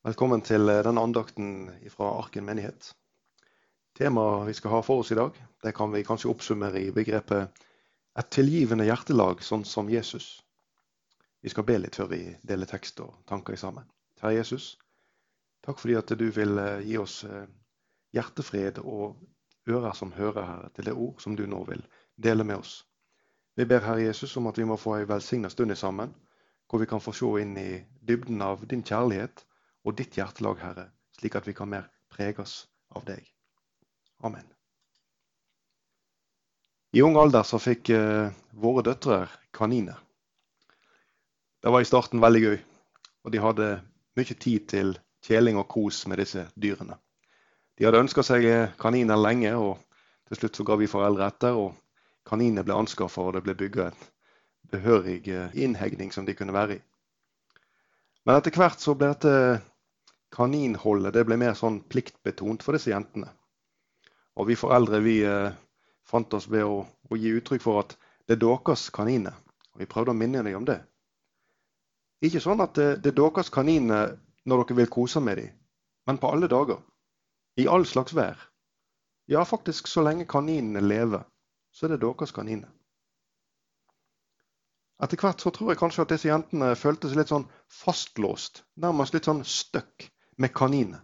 Velkommen til eh, denne andakten fra Arken menighet. Temaet vi skal ha for oss i dag, det kan vi kanskje oppsummere i begrepet 'et tilgivende hjertelag, sånn som Jesus'. Vi skal be litt før vi deler tekst og tanker sammen. Herre Jesus, takk fordi at du vil eh, gi oss eh, hjertefred og ører som hører, Herre, til det ord som du nå vil dele med oss. Vi ber Herre Jesus om at vi må få ei velsigna stund sammen, hvor vi kan få se inn i dybden av din kjærlighet og ditt hjertelag, Herre, slik at vi kan mer preges av deg. Amen. I ung alder så fikk uh, våre døtre kaniner. Det var i starten veldig gøy, og de hadde mye tid til kjeling og kos med disse dyrene. De hadde ønska seg eh, kaniner lenge, og til slutt så ga vi foreldre etter. og Kaninene ble anskaffa, og det ble bygga en behørig eh, innhegning som de kunne være i. Men etter hvert så ble dette kaninholdet det ble mer sånn pliktbetont for disse jentene. Og vi foreldre vi eh, fant oss ved å, å, gi uttrykk for at det er deres kaniner. Og vi prøvde å minne dem om det. Ikke sånn at det, det er deres kaniner når dere vil kose med dem, men på alle dager. I all slags vær. Ja, faktisk så lenge kaninene lever, så er det deres kaniner. Etter hvert så tror jeg kanskje at disse jentene følte seg litt sånn fastlåst, nærmest litt sånn stuck med kaniner.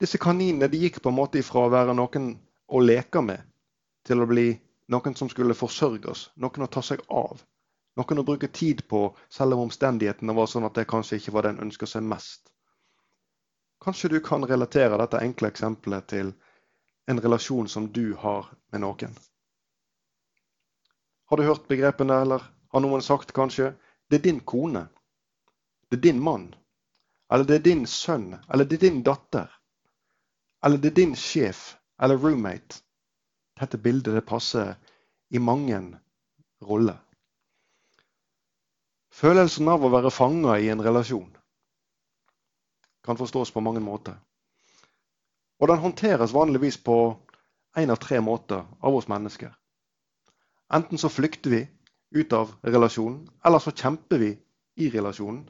Disse kaninene de gikk på en måte ifra å være noen å leke med, til å bli noen som skulle forsørge oss, noen å ta seg av. Noen å bruke tid på, selv om omstendighetene var sånn at det kanskje ikke var det en ønska seg mest. Kanskje du kan relatere dette enkle eksempelet til en relasjon som du har med noen. Har du hørt begrepene, eller har noen sagt kanskje det er din kone, det er din mann, eller det er din sønn, eller det er din datter. Eller det er din sjef eller roommate. Dette bildet det passer i mange roller. Følelsen av å være fanga i en relasjon kan forstås på mange måter. Og den håndteres vanligvis på én av tre måter av oss mennesker. Enten så flykter vi ut av relasjonen, eller så kjemper vi i relasjonen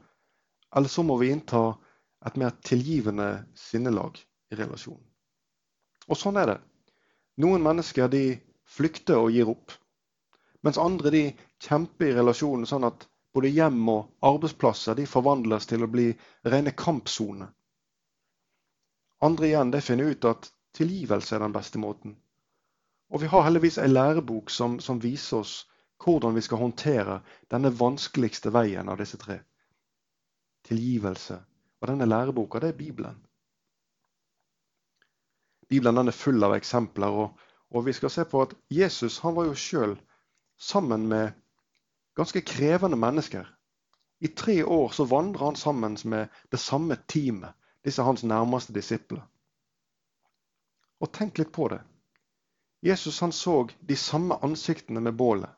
eller så må vi innta et mer tilgivende sinnelag i relasjonen. Og sånn er det. Noen mennesker de flykter og gir opp. Mens andre de kjemper i relasjonen sånn at både hjem og arbeidsplasser de forvandles til å bli rene kampsoner. Andre igjen de finner ut at tilgivelse er den beste måten. Og vi har heldigvis ei lærebok som, som viser oss hvordan vi skal håndtere denne vanskeligste veien av disse tre tilgivelse. Og denne læreboka, det er Bibelen. Bibelen den er full av eksempler, og, og, vi skal se på at Jesus han var jo sjøl sammen med ganske krevende mennesker. I tre år så vandra han sammen med det samme teamet, disse hans nærmeste disipler. Og tenk litt på det. Jesus han så de samme ansiktene med bålet.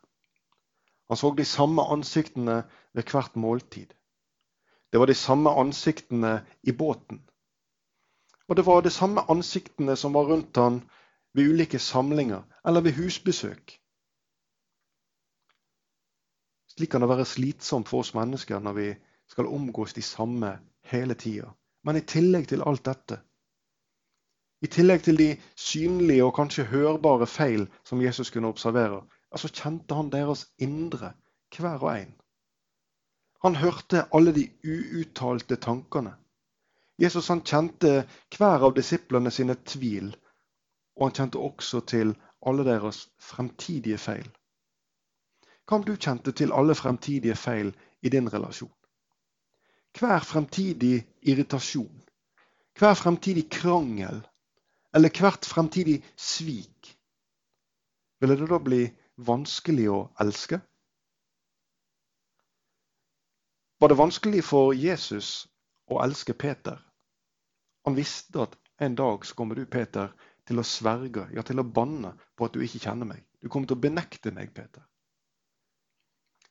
Han så de samme ansiktene ved hvert måltid. Det var de samme ansiktene i båten. Og det var de samme ansiktene som var rundt han ved ulike samlinger eller ved husbesøk. Slik kan det være slitsomt for oss mennesker når vi skal omgås de samme hele tida. Men i tillegg til alt dette, i tillegg til de synlige og kanskje hørbare feil som Jesus kunne observere, altså kjente han deres indre, hver og en. Han hørte alle de uuttalte tankene. Jesus han kjente hver av disiplene sine tvil, og han kjente også til alle deres fremtidige feil. Hva om du kjente til alle fremtidige feil i din relasjon? Hver fremtidig irritasjon, hver fremtidig krangel eller hvert fremtidig svik, ville det da bli vanskelig å elske? Var det vanskelig for Jesus å elske Peter. Han visste at en dag så kommer du, Peter, til å sverge, ja, til å banne på at du ikke kjenner meg. Du kommer til å benekte meg, Peter.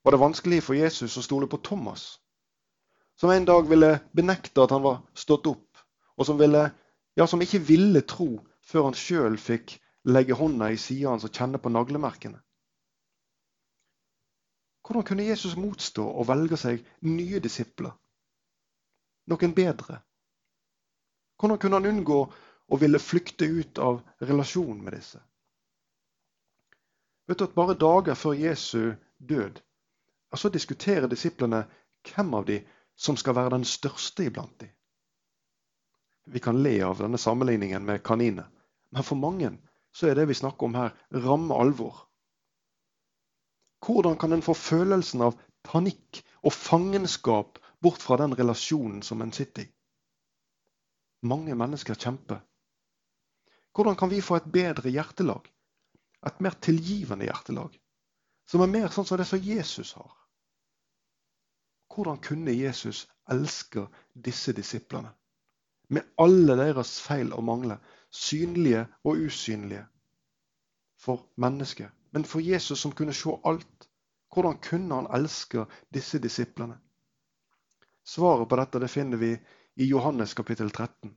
Var det vanskelig for Jesus å stole på Thomas, som en dag ville benekte at han var stått opp, og som, ville, ja, som ikke ville tro før han sjøl fikk legge hånda i sida hans og kjenne på naglemerkene? Hvordan kunne Jesus motstå og velge seg nye disipler? Noen bedre, Hvordan kunne han unngå å ville flykte ut av relasjon med disse? Vet du at Bare dager før Jesu død så diskuterer disiplene hvem av de som skal være den største iblant de. Vi kan le av denne sammenligningen med kaniner, men for mange så er det vi snakker om her, ramme alvor. Hvordan kan en få følelsen av panikk og fangenskap bort fra den relasjonen som en sitter i? Mange mennesker kjemper. Hvordan kan vi få et bedre hjertelag? Et mer tilgivende hjertelag? Som er mer sånn som det som Jesus har? Hvordan kunne Jesus elske disse disiplene? Med alle deres feil og mangler, synlige og usynlige, for mennesket. Men for Jesus som kunne se alt, hvordan kunne han elske disse disiplene? Svaret på dette det finner vi i Johannes kapittel 13.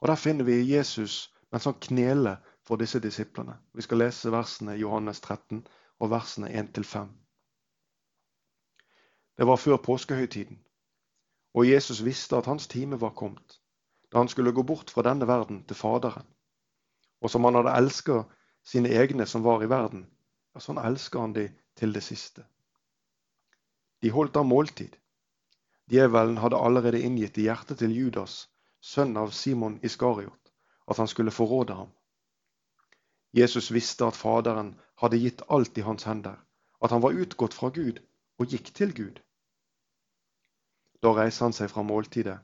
Og Der finner vi Jesus mens han kneler for disse disiplene. Vi skal lese versene i Johannes 13 og versene 1-5. Det var før påskehøytiden, og Jesus visste at hans time var kommet, da han skulle gå bort fra denne verden til Faderen. Og som han hadde elska sine egne som var i verden, ja, sånn elsker han de til det siste. De holdt da måltid. Djevelen hadde allerede inngitt i hjertet til Judas, sønn av Simon Iskariot, at han skulle forråde ham. Jesus visste at Faderen hadde gitt alt i hans hender, at han var utgått fra Gud og gikk til Gud. Da reiser han seg fra måltidet,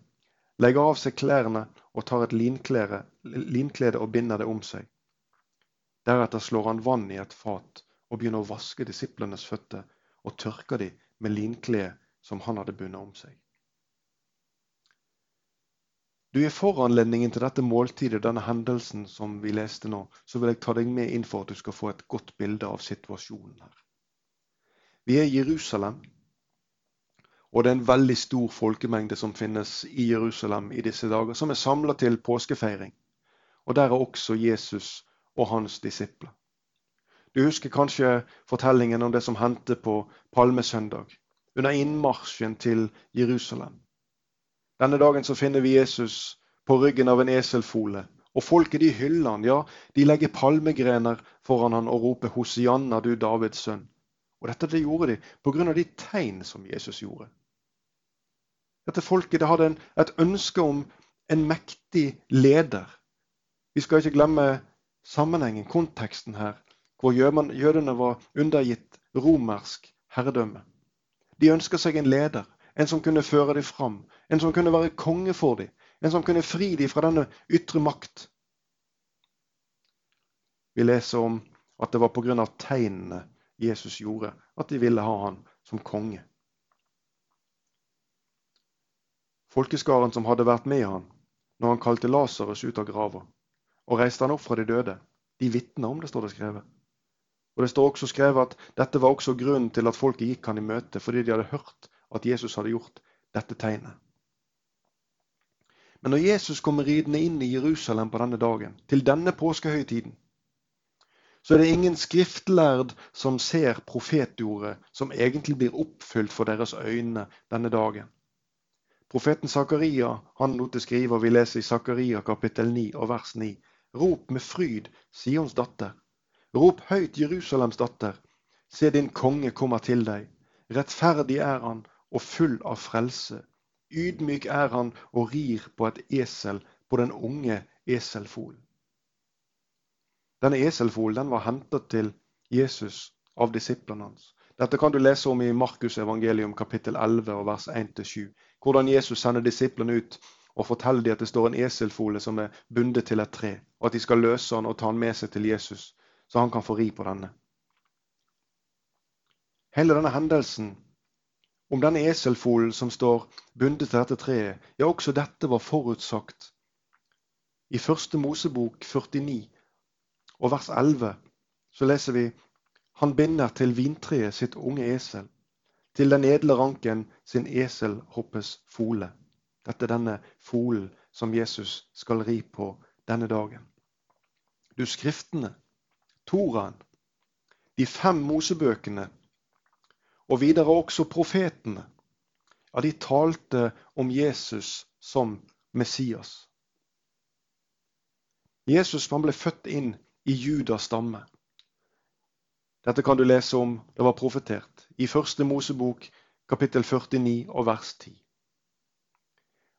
legger av seg klærne og tar et linklede og binder det om seg. Deretter slår han vann i et fat og begynner å vaske disiplenes føtter og tørke dem med linkledet som han hadde bundet om seg. Du I foranledningen til dette måltidet, denne hendelsen som vi leste nå, så vil jeg ta deg med inn for at du skal få et godt bilde av situasjonen her. Vi er i Jerusalem, og det er en veldig stor folkemengde som finnes i Jerusalem i disse dager, som er samla til påskefeiring. Og der er også Jesus og hans disipler. Du husker kanskje fortellingen om det som hendte på palmesøndag, under innmarsjen til Jerusalem. Denne dagen så finner vi Jesus på ryggen av en eselfole. Og folket de hyller han, ja, de legger palmegrener foran han og roper 'Hosianna, du Davids sønn'. Og dette det gjorde de pga. de tegn som Jesus gjorde. Dette folket det hadde en, et ønske om en mektig leder. Vi skal ikke glemme sammenhengen, konteksten her, hvor jødene var undergitt romersk herredømme. De ønska seg en leder, en som kunne føre dem fram, en som kunne være konge for dem, en som kunne fri dem fra denne ytre makt. Vi leser om at det var pga. tegnene Jesus gjorde, at de ville ha han som konge. Folkeskaren som hadde vært med han når han kalte Lasarus ut av grava og reiste han opp fra de døde, de vitna om det, står det skrevet. Og Det står også skrevet at dette var også grunnen til at folket gikk han i møte, fordi de hadde hørt at Jesus hadde gjort dette tegnet. Men når Jesus kommer ridende inn i Jerusalem på denne dagen, til denne påskehøytiden, så er det ingen skriftlærd som ser profetordet som egentlig blir oppfylt for deres øyne denne dagen. Profeten Zakaria han lot det skrive, og vi leser i Zakaria kapittel 9 og vers 9. Rop med fryd, Sions datter. Rop høyt, Jerusalems datter. Se din konge kommer til deg. Rettferdig er han og full av frelse. Ydmyk er han og rir på et esel, på den unge eselfolen. Denne eselfolen den var hentet til Jesus av disiplene hans. Dette kan du lese om i Markus evangelium kapittel 11 og vers 1-7. Hvordan Jesus sender disiplene ut og forteller dem at det står en eselfole som er bundet til et tre, og at de skal løse han og ta han med seg til Jesus, så han kan få ri på denne. Hele denne hendelsen om denne eselfolen som står bundet til dette treet, ja, også dette var forutsagt i første Mosebok 49 og vers 11. Så leser vi han binder til vintreet sitt unge esel, til den edle ranken sin eselhoppes fole. Dette er denne folen som Jesus skal ri på denne dagen. Du, Skriftene, Toraen, de fem Mosebøkene og videre også profetene, ja, de talte om Jesus som Messias. Jesus han ble født inn i Judas stamme. Dette kan du lese om det var profetert i første Mosebok kapittel 49 og vers 10.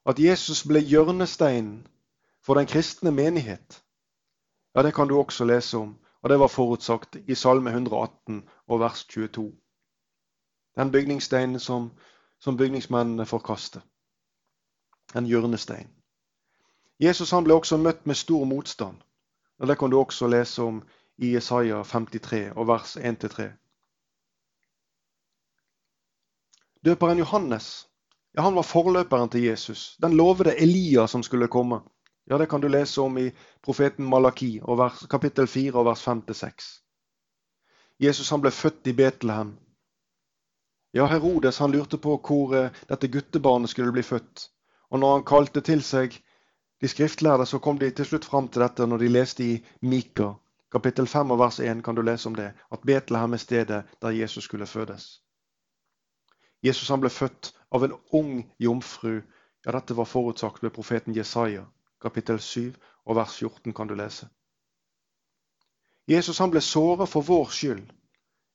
At Jesus ble hjørnesteinen for den kristne menighet, ja, det kan du også lese om, og det var forutsagt i Salme 118 og vers 22. Den bygningssteinen som, som bygningsmennene forkaster. En hjørnestein. Jesus han ble også møtt med stor motstand. og Det kan du også lese om i Isaiah 53 og vers 1-3. Døperen Johannes ja, han var forløperen til Jesus. Den lovede Elia som skulle komme. Ja, Det kan du lese om i profeten Malaki, vers, kapittel 4, og vers 5-6. Jesus han ble født i Betlehem. Ja, Herodes han lurte på hvor eh, dette guttebarnet skulle bli født. Og når han kalte til seg de skriftlærde, så kom de til slutt fram til dette når de leste i Mika. Kapittel 5 og vers 1 kan du lese om det, at Betlehem er stedet der Jesus skulle fødes. Jesus han ble født av en ung jomfru. Ja, dette var forutsagt ved profeten Jesaja. Kapittel 7 og vers 14 kan du lese. Jesus han ble såret for vår skyld.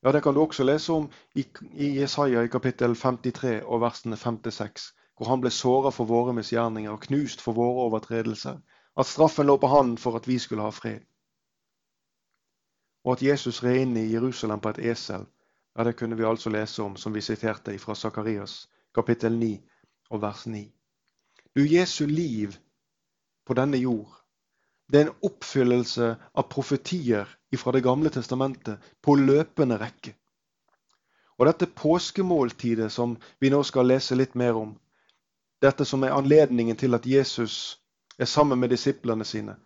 Ja, Det kan du også lese om i, Jesaja i kapittel 53 og versene 5-6 hvor han ble såra for våre misgjerninger og knust for våre overtredelser, at straffen lå på han for at vi skulle ha fred. Og at Jesus red inn i Jerusalem på et esel, ja, det kunne vi altså lese om, som vi siterte fra Sakarias, kapittel 9 og vers 9. Du, Jesu liv på denne jord, det er en oppfyllelse av profetier fra Det gamle testamentet på løpende rekke. Og dette påskemåltidet som vi nå skal lese litt mer om, dette som er anledningen til at Jesus er sammen med disiplene sine,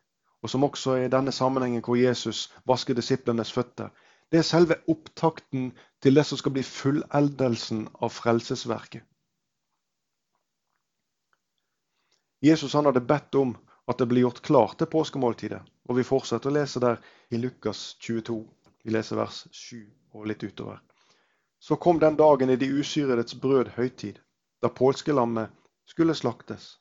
og som også er denne sammenhengen hvor Jesus vasker disiplenes føtter. Det er selve opptakten til det som skal bli fulleldelsen av frelsesverket. Jesus han hadde bedt om at det blir gjort klart til påskemåltidet. Og vi fortsetter å lese der i Lukas 22. Vi leser vers 7 og litt utover. Så kom den dagen i de usyredets brød høytid, da påskelammet skulle slaktes.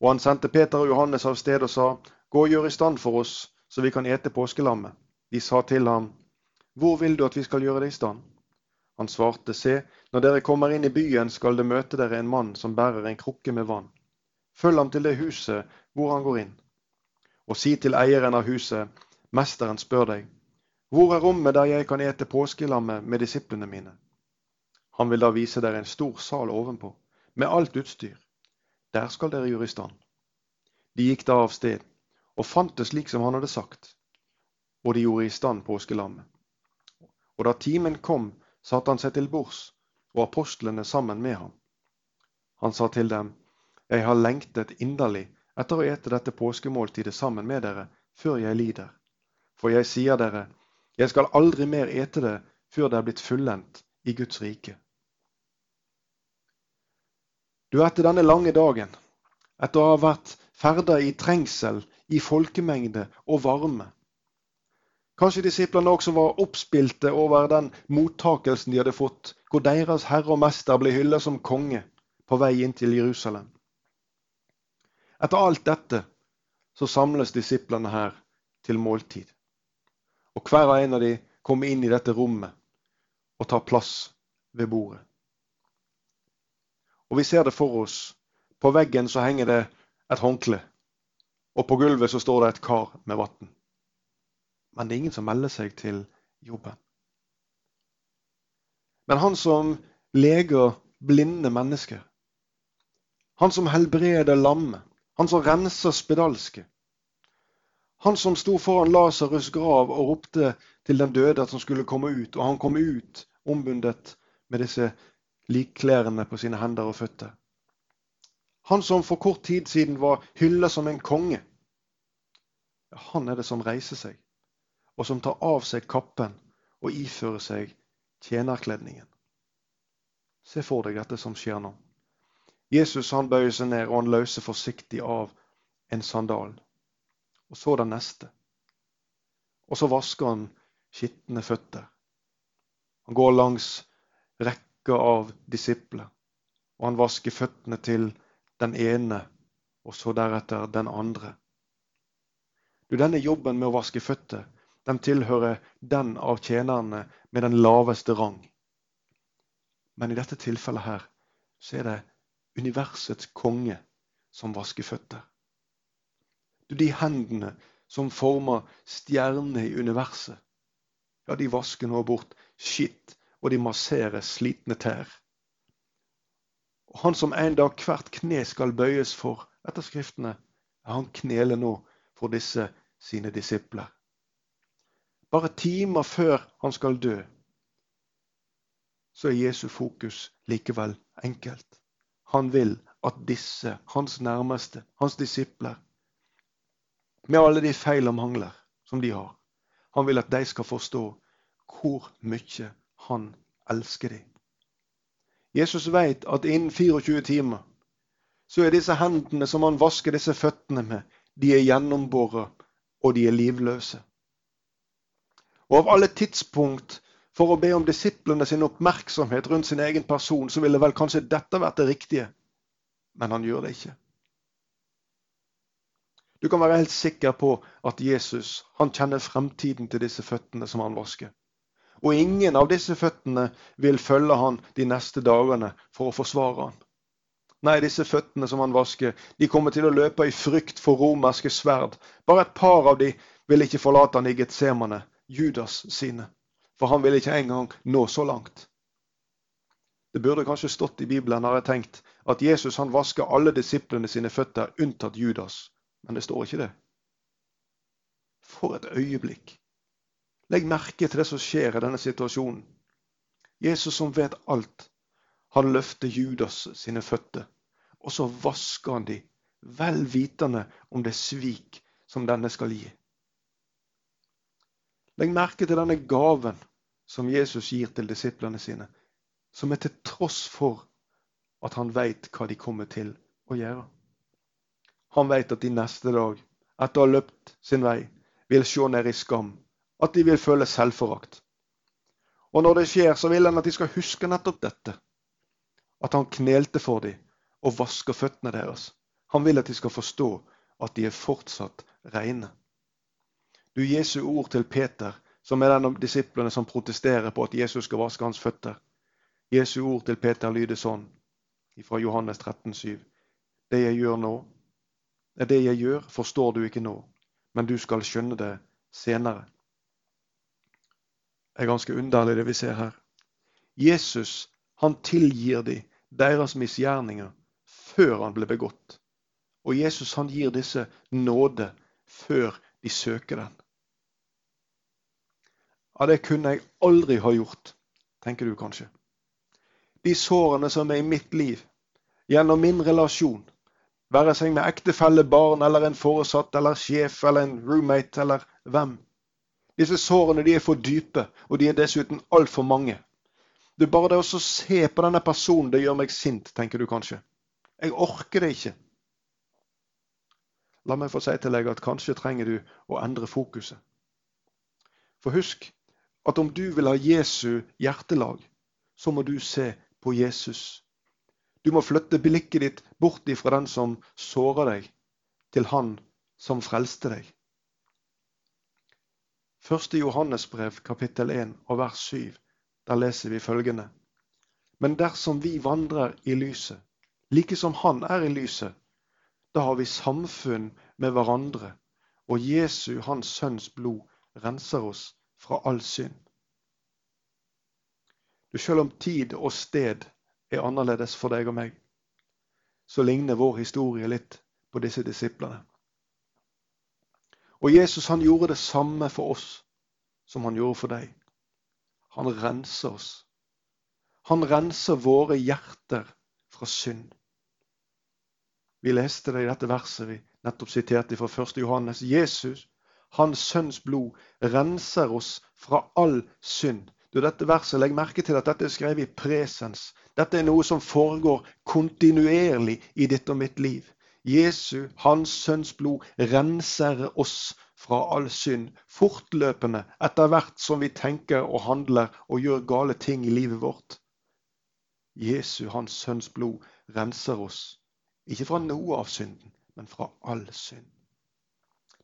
Og han sendte Peter og Johannes av sted og sa, Gå og gjør i stand for oss, så vi kan ete påskelammet. De sa til ham, Hvor vil du at vi skal gjøre det i stand? Han svarte, Se, når dere kommer inn i byen, skal det møte dere en mann som bærer en krukke med vann. Følg ham til det huset hvor han går inn. Og si til eieren av huset, Mesteren spør deg, hvor er rommet der jeg kan ete påskelammet med disiplene mine? Han vil da vise dere en stor sal ovenpå med alt utstyr. Der skal dere gjøre i stand. De gikk da av sted og fant det slik som han hadde sagt, og de gjorde i stand påskelammet. Og da timen kom, satte han seg til bords, og apostlene sammen med ham. Han sa til dem, Jeg har lengtet inderlig etter å ete dette påskemåltidet sammen med dere før jeg lider. For jeg sier dere, jeg skal aldri mer ete det før det er blitt fullendt i Guds rike. Du, etter denne lange dagen, etter å ha vært ferda i trengsel, i folkemengde og varme Kanskje disiplene også var oppspilte over den mottakelsen de hadde fått, hvor deres herre og mester ble hyllet som konge på vei inn til Jerusalem. Etter alt dette så samles disiplene her til måltid. Og hver og en av dem kommer inn i dette rommet og tar plass ved bordet. Og vi ser det for oss. På veggen så henger det et håndkle. Og på gulvet så står det et kar med vann. Men det er ingen som melder seg til jobben. Men han som leger blinde mennesker, han som helbreder lamme, han som renser spedalske, han som sto foran Lasarus' grav og ropte til den døde at han skulle komme ut, og han kom ut ombundet med disse likklærne på sine hender og føtter. Han som for kort tid siden var hylla som en konge. Han er det som reiser seg, og som tar av seg kappen og ifører seg tjenerkledningen. Se for deg dette som skjer nå. Jesus han bøyer seg ned, og han løser forsiktig av en sandal. Og så den neste. Og så vasker han skitne føtter. Han går langs rekka av disipler. Og han vasker føttene til den ene, og så deretter den andre. Du, Denne jobben med å vaske føtter den tilhører den av tjenerne med den laveste rang. Men i dette tilfellet her så er det universets konge som vasker føtter. Du, De hendene som former stjernene i universet, ja, de vasker nå bort skitt, og de masserer slitne tær. Og Han som en dag hvert kne skal bøyes for etter Skriftene, han kneler nå for disse sine disipler. Bare timer før han skal dø, så er Jesu fokus likevel enkelt. Han vil at disse, hans nærmeste, hans disipler, med alle de feil og mangler som de har, han vil at de skal forstå hvor mye han elsker dem. Jesus vet at innen 24 timer så er disse hendene som han vasker disse føttene med, de er gjennombåret, og de er livløse. Og av alle tidspunkt for å be om disiplene sin oppmerksomhet rundt sin egen person, så ville vel kanskje dette vært det riktige. Men han gjør det ikke. Du kan være helt sikker på at Jesus han kjenner fremtiden til disse føttene som han vasker. Og ingen av disse føttene vil følge han de neste dagene for å forsvare han. Nei, disse føttene som han vasker, de kommer til å løpe i frykt for romerske sverd. Bare et par av de vil ikke forlate han i Getsemane, Judas sine. For han vil ikke engang nå så langt. Det burde kanskje stått i Bibelen har jeg tenkt, at Jesus han vasker alle disiplene sine føtter, unntatt Judas. Men det står ikke det. For et øyeblikk. Legg merke til det som skjer i denne situasjonen. Jesus som vet alt, han løfter Judas sine føtter, og så vasker han de, vel vitende om det svik som denne skal gi. Legg merke til denne gaven som Jesus gir til disiplene sine, som er til tross for at han veit hva de kommer til å gjøre. Han veit at de neste dag, etter å ha løpt sin vei, vil se ned i skam, at de vil føle selvforakt. Og når det skjer, så vil han at de skal huske nettopp dette at han knelte for dem og vasker føttene deres. Han vil at de skal forstå at de er fortsatt reine. Du Jesu ord til Peter, som er den av disiplene som protesterer på at Jesus skal vaske hans føtter. Jesu ord til Peter lyder sånn fra Johannes 13, 7. Det jeg gjør nå, er det jeg gjør, forstår du ikke nå, men du skal skjønne det senere. Det er ganske underlig det vi ser her. Jesus han tilgir de deres misgjerninger før han ble begått. Og Jesus han gir disse nåde før de søker den. Ja, det kunne jeg aldri ha gjort, tenker du kanskje. De sårene som er i mitt liv, gjennom min relasjon, være seg med ektefelle, barn eller en foresatt eller sjef eller en roommate eller hvem. Disse sårene de er for dype, og de er dessuten altfor mange. Det er bare det å se på denne personen, det gjør meg sint, tenker du kanskje. Jeg orker det ikke. La meg få si til deg at kanskje trenger du å endre fokuset. For husk at om du vil ha Jesu hjertelag, så må du se på Jesus. Du må flytte blikket ditt bort ifra den som sårer deg, til han som frelste deg. 1. Johannesbrev kapittel 1 og vers 7 der leser vi følgende. Men dersom vi vandrer i lyset, like som Han er i lyset, da har vi samfunn med hverandre, og Jesu, Hans Sønns blod, renser oss fra all synd. Du, Selv om tid og sted er annerledes for deg og meg, så ligner vår historie litt på disse disiplene. Og Jesus han gjorde det samme for oss som han gjorde for deg. Han renser oss. Han renser våre hjerter fra synd. Vi leste det i dette verset vi nettopp siterte fra 1. Johannes. Jesus, hans sønns blod, renser oss fra all synd. Du, dette verset, Legg merke til at dette er skrevet i presens. Dette er noe som foregår kontinuerlig i ditt og mitt liv. Jesu, hans sønns blod, renser oss fra all synd fortløpende etter hvert som vi tenker og handler og gjør gale ting i livet vårt. Jesu, hans sønns blod, renser oss ikke fra noe av synden, men fra all synd.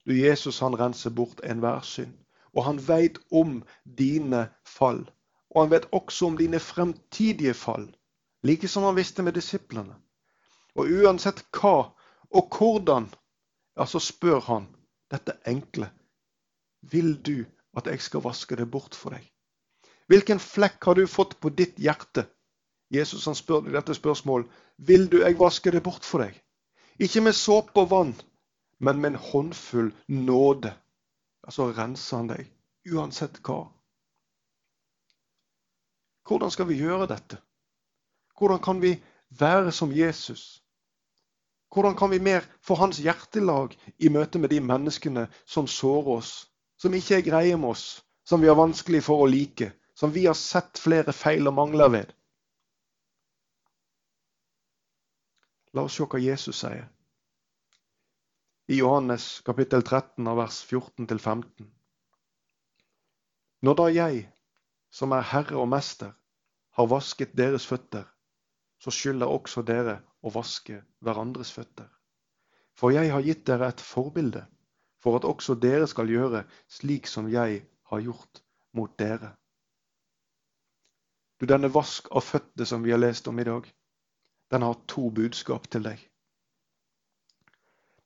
Du, Jesus han renser bort enhver synd. Og han veit om dine fall. Og han vet også om dine fremtidige fall. Like som han visste med disiplene. Og uansett hva og hvordan, ja, så spør han dette enkle. Vil du at jeg skal vaske det bort for deg? Hvilken flekk har du fått på ditt hjerte? Jesus han spør dette spørsmålet. Vil du jeg vaske det bort for deg? Ikke med såpe og vann, men med en håndfull nåde. Altså renser han deg, uansett hva. Hvordan skal vi gjøre dette? Hvordan kan vi være som Jesus? Hvordan kan vi mer få hans hjertelag i møte med de menneskene som sårer oss, som ikke er greie med oss, som vi har vanskelig for å like, som vi har sett flere feil og mangler ved? La oss se hva Jesus sier i Johannes kapittel 13 av vers 14-15. Når da jeg, som er herre og mester, har vasket deres føtter, så skylder også dere å vaske hverandres føtter. For jeg har gitt dere et forbilde, for at også dere skal gjøre slik som jeg har gjort mot dere. Du, Denne vask av føtter som vi har lest om i dag, den har to budskap til deg.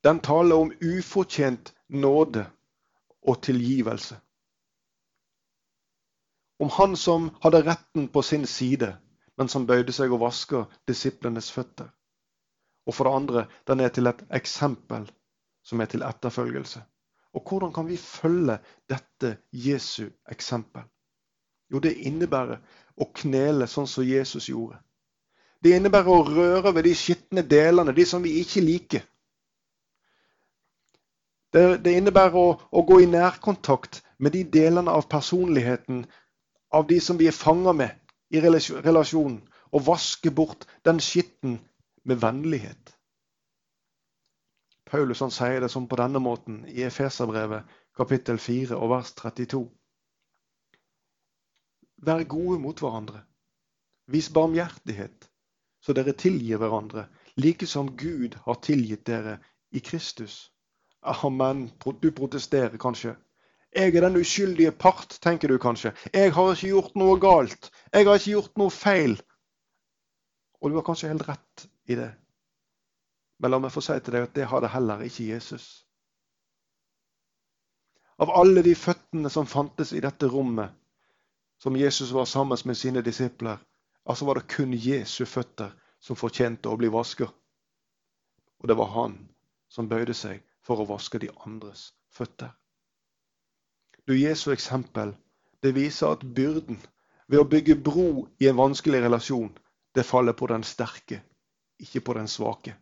Den taler om ufortjent nåde og tilgivelse. Om han som hadde retten på sin side, men som bøyde seg og vasker disiplenes føtter. Og for det andre, den er til et eksempel som er til etterfølgelse. Og hvordan kan vi følge dette Jesu eksempel? Jo, det innebærer å knele sånn som Jesus gjorde. Det innebærer å røre ved de skitne delene, de som vi ikke liker. Det, det innebærer å, å, gå i nærkontakt med de delene av personligheten av de som vi er fanga med i relasjonen, og vaske bort den skitten med vennlighet. Paulus han sier det som på denne måten i Efeserbrevet kapittel 4 og vers 32. Vær gode mot hverandre. Vis barmhjertighet, så dere tilgir hverandre, like som Gud har tilgitt dere i Kristus. Amen. Du protesterer kanskje. Jeg er den uskyldige part, tenker du kanskje. Jeg har ikke gjort noe galt. Jeg har ikke gjort noe feil. Og du har kanskje helt rett i det. Men la meg få si til deg at det hadde heller ikke Jesus. Av alle de føttene som fantes i dette rommet, som Jesus var sammen med sine disipler, altså var det kun Jesu føtter som fortjente å bli vasket. Og det var han som bøyde seg for å vaske de andres føtter. Du, Jesu eksempel det viser at byrden ved å bygge bro i en vanskelig relasjon, det faller på den sterke, ikke på den svake.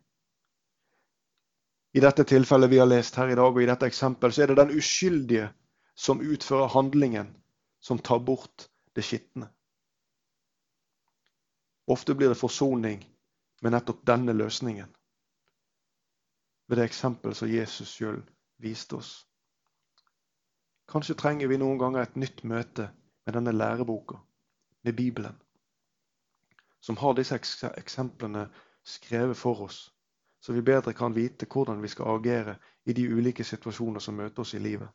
I dette tilfellet vi har lest her i dag, og i dette eksempel, så er det den uskyldige som utfører handlingen, som tar bort det skitne. Ofte blir det forsoning med nettopp denne løsningen ved det eksempelet som Jesus sjøl viste oss. Kanskje trenger vi noen ganger et nytt møte med denne læreboka, med Bibelen, som har disse eksemplene skrevet for oss, så vi bedre kan vite hvordan vi skal agere i de ulike situasjoner som møter oss i livet.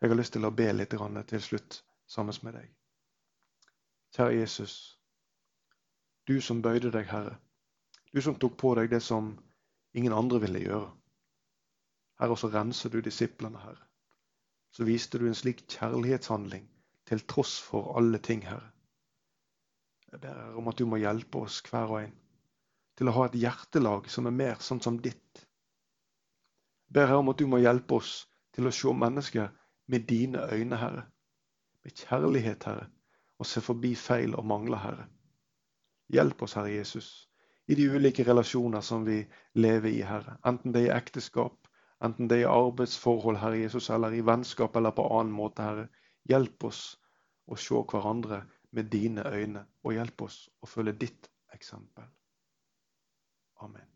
Jeg har lyst til å be litt til slutt sammen med deg. Kjære Jesus, du som bøyde deg, Herre. Du som tok på deg det som ingen andre ville gjøre. Herre, så renser du disiplene, Herre. Så viste du en slik kjærlighetshandling til tross for alle ting, Herre. Jeg ber Herre om at du må hjelpe oss hver og en til å ha et hjertelag som er mer sånn som ditt. Jeg ber Herre om at du må hjelpe oss til å se mennesker med dine øyne, Herre. Med kjærlighet, Herre, og se forbi feil og mangler, Herre. Hjelp oss, Herre Jesus i de ulike relasjoner som vi lever i, Herre. Enten det er i ekteskap, enten det er i arbeidsforhold, Herre Jesus, eller i vennskap eller på annen måte, Herre. Hjelp oss å se hverandre med dine øyne, og hjelp oss å følge ditt eksempel. Amen.